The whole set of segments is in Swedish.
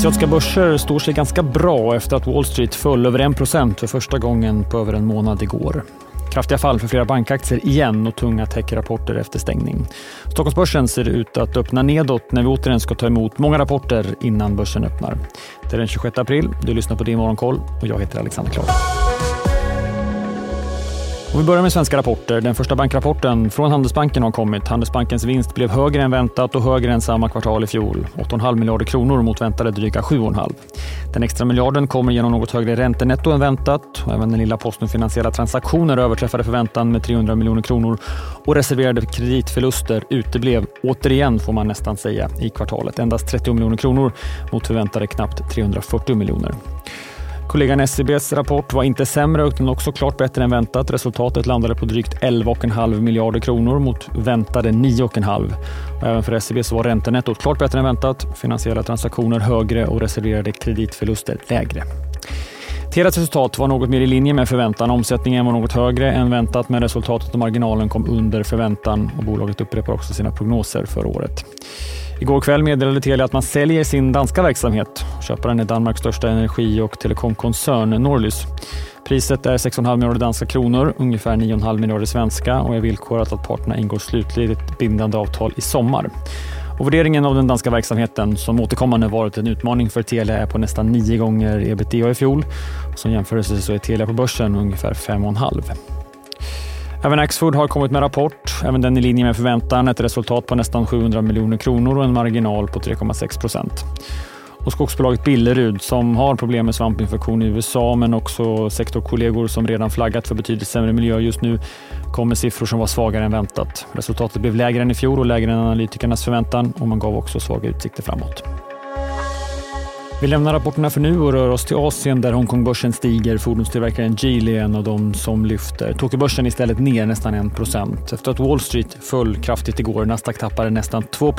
Asiatiska börser står sig ganska bra efter att Wall Street föll över 1% för första gången på över en månad igår. Kraftiga fall för flera bankaktier igen och tunga techrapporter efter stängning. Stockholmsbörsen ser ut att öppna nedåt när vi återigen ska ta emot många rapporter innan börsen öppnar. Det är den 26 april. Du lyssnar på Din Morgonkoll och jag heter Alexander Klar. Och vi börjar med svenska rapporter. Den första bankrapporten från Handelsbanken har kommit. Handelsbankens vinst blev högre än väntat och högre än samma kvartal i fjol. 8,5 miljarder kronor mot väntade dryga 7,5. Den extra miljarden kommer genom något högre räntenetto än väntat. Och även den lilla posten finansiella transaktioner överträffade förväntan med 300 miljoner kronor och reserverade kreditförluster uteblev återigen får man nästan säga i kvartalet. Endast 30 miljoner kronor mot förväntade knappt 340 miljoner. Kollegan SCBs rapport var inte sämre utan också klart bättre än väntat. Resultatet landade på drygt 11,5 miljarder kronor mot väntade 9,5. Även för SCB så var räntenettot klart bättre än väntat. Finansiella transaktioner högre och reserverade kreditförluster lägre. Telias resultat var något mer i linje med förväntan. Omsättningen var något högre än väntat men resultatet och marginalen kom under förväntan och bolaget upprepar också sina prognoser för året. Igår kväll meddelade Telia att man säljer sin danska verksamhet. Köparen är Danmarks största energi och telekomkoncern Norlys. Priset är 6,5 miljarder danska kronor, ungefär 9,5 miljarder svenska och är villkorat att parterna ingår slutligt bindande avtal i sommar. Och värderingen av den danska verksamheten som återkommande varit en utmaning för Telia är på nästan nio gånger ebitda i fjol. Som jämförelse så är Telia på börsen ungefär 5,5. Även Axfood har kommit med rapport, även den i linje med förväntan. Ett resultat på nästan 700 miljoner kronor och en marginal på 3,6 procent. Och skogsbolaget Billerud som har problem med svampinfektion i USA men också sektorkollegor som redan flaggat för betydligt sämre miljö just nu kom med siffror som var svagare än väntat. Resultatet blev lägre än i fjol och lägre än analytikernas förväntan och man gav också svaga utsikter framåt. Vi lämnar rapporterna för nu och rör oss till Asien där Hongkongbörsen stiger. Fordonstillverkaren Geely är en av de som lyfter. Tokyobörsen istället ner nästan 1% efter att Wall Street föll kraftigt igår. Nasdaq tappade nästan 2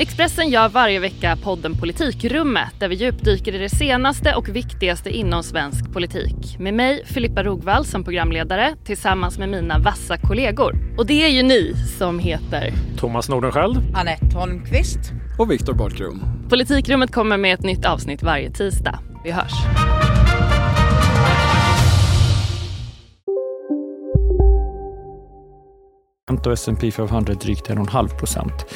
Expressen gör varje vecka podden Politikrummet där vi djupdyker i det senaste och viktigaste inom svensk politik. Med mig, Filippa Rogvall, som programledare tillsammans med mina vassa kollegor. Och det är ju ni som heter Thomas Nordenskjöld, Anette Holmqvist och Viktor Bartkron. Politikrummet kommer med ett nytt avsnitt varje tisdag. Vi hörs. och S&P 500 drygt 1,5 procent.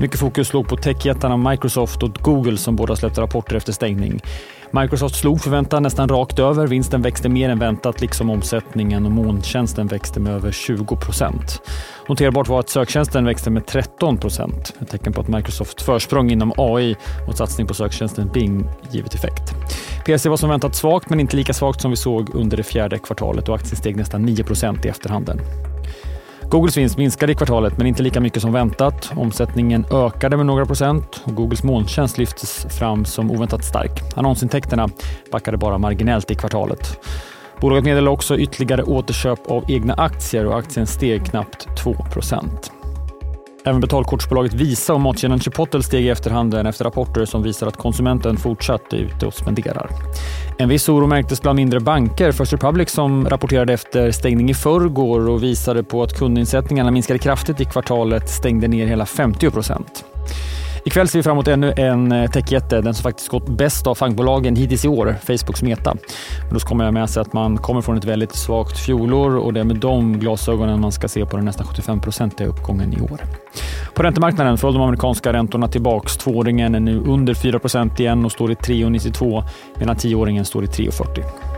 Mycket fokus låg på techjättarna Microsoft och Google som båda släppte rapporter efter stängning. Microsoft slog förväntan nästan rakt över. Vinsten växte mer än väntat, liksom omsättningen och molntjänsten växte med över 20 procent. Noterbart var att söktjänsten växte med 13 procent. Ett tecken på att Microsoft försprång inom AI och satsning på söktjänsten Bing givit effekt. PC var som väntat svagt, men inte lika svagt som vi såg under det fjärde kvartalet och aktien steg nästan 9 procent i efterhanden. Googles vinst minskade i kvartalet, men inte lika mycket som väntat. Omsättningen ökade med några procent och Googles molntjänst lyftes fram som oväntat stark. Annonsintäkterna backade bara marginellt i kvartalet. Bolaget meddelade också ytterligare återköp av egna aktier och aktien steg knappt 2 Även betalkortsbolaget Visa och matkedjan Chipotle steg i efterhanden efter rapporter som visar att konsumenten fortsatt är ute och spenderar. En viss oro märktes bland mindre banker. First Republic som rapporterade efter stängning i förrgår och visade på att kundinsättningarna minskade kraftigt i kvartalet stängde ner hela 50 procent. Ikväll ser vi fram emot ännu en eh, techjätte, den som faktiskt gått bäst av fangbolagen hittills i år, Facebooks Meta. Men då kommer jag med sig att man kommer från ett väldigt svagt fjolår och det är med de glasögonen man ska se på den nästan 75-procentiga uppgången i år. På räntemarknaden föll de amerikanska räntorna tillbaks. Tvååringen är nu under 4% igen och står i 3,92 medan tioåringen står i 3,40.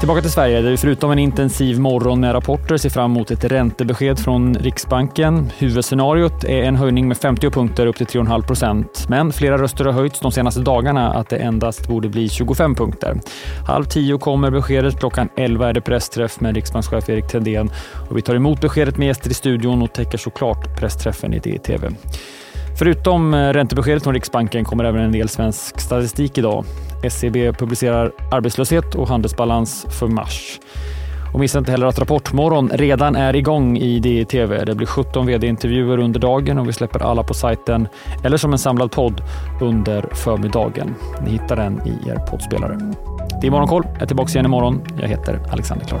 Tillbaka till Sverige där vi förutom en intensiv morgon med rapporter ser fram emot ett räntebesked från Riksbanken. Huvudscenariot är en höjning med 50 punkter upp till 3,5 procent. Men flera röster har höjts de senaste dagarna att det endast borde bli 25 punkter. Halv tio kommer beskedet. Klockan 11 är det pressträff med riksbankschef Erik Thedéen. Och vi tar emot beskedet med gäster i studion och täcker såklart pressträffen i DTV. Förutom eh, räntebeskedet från Riksbanken kommer även en del svensk statistik idag. SCB publicerar arbetslöshet och handelsbalans för mars. Och missa inte heller att Rapportmorgon redan är igång i DTV. Det blir 17 vd-intervjuer under dagen och vi släpper alla på sajten eller som en samlad podd under förmiddagen. Ni hittar den i er poddspelare. Det är Morgonkoll. Jag är tillbaka igen imorgon. Jag heter Alexander Klar.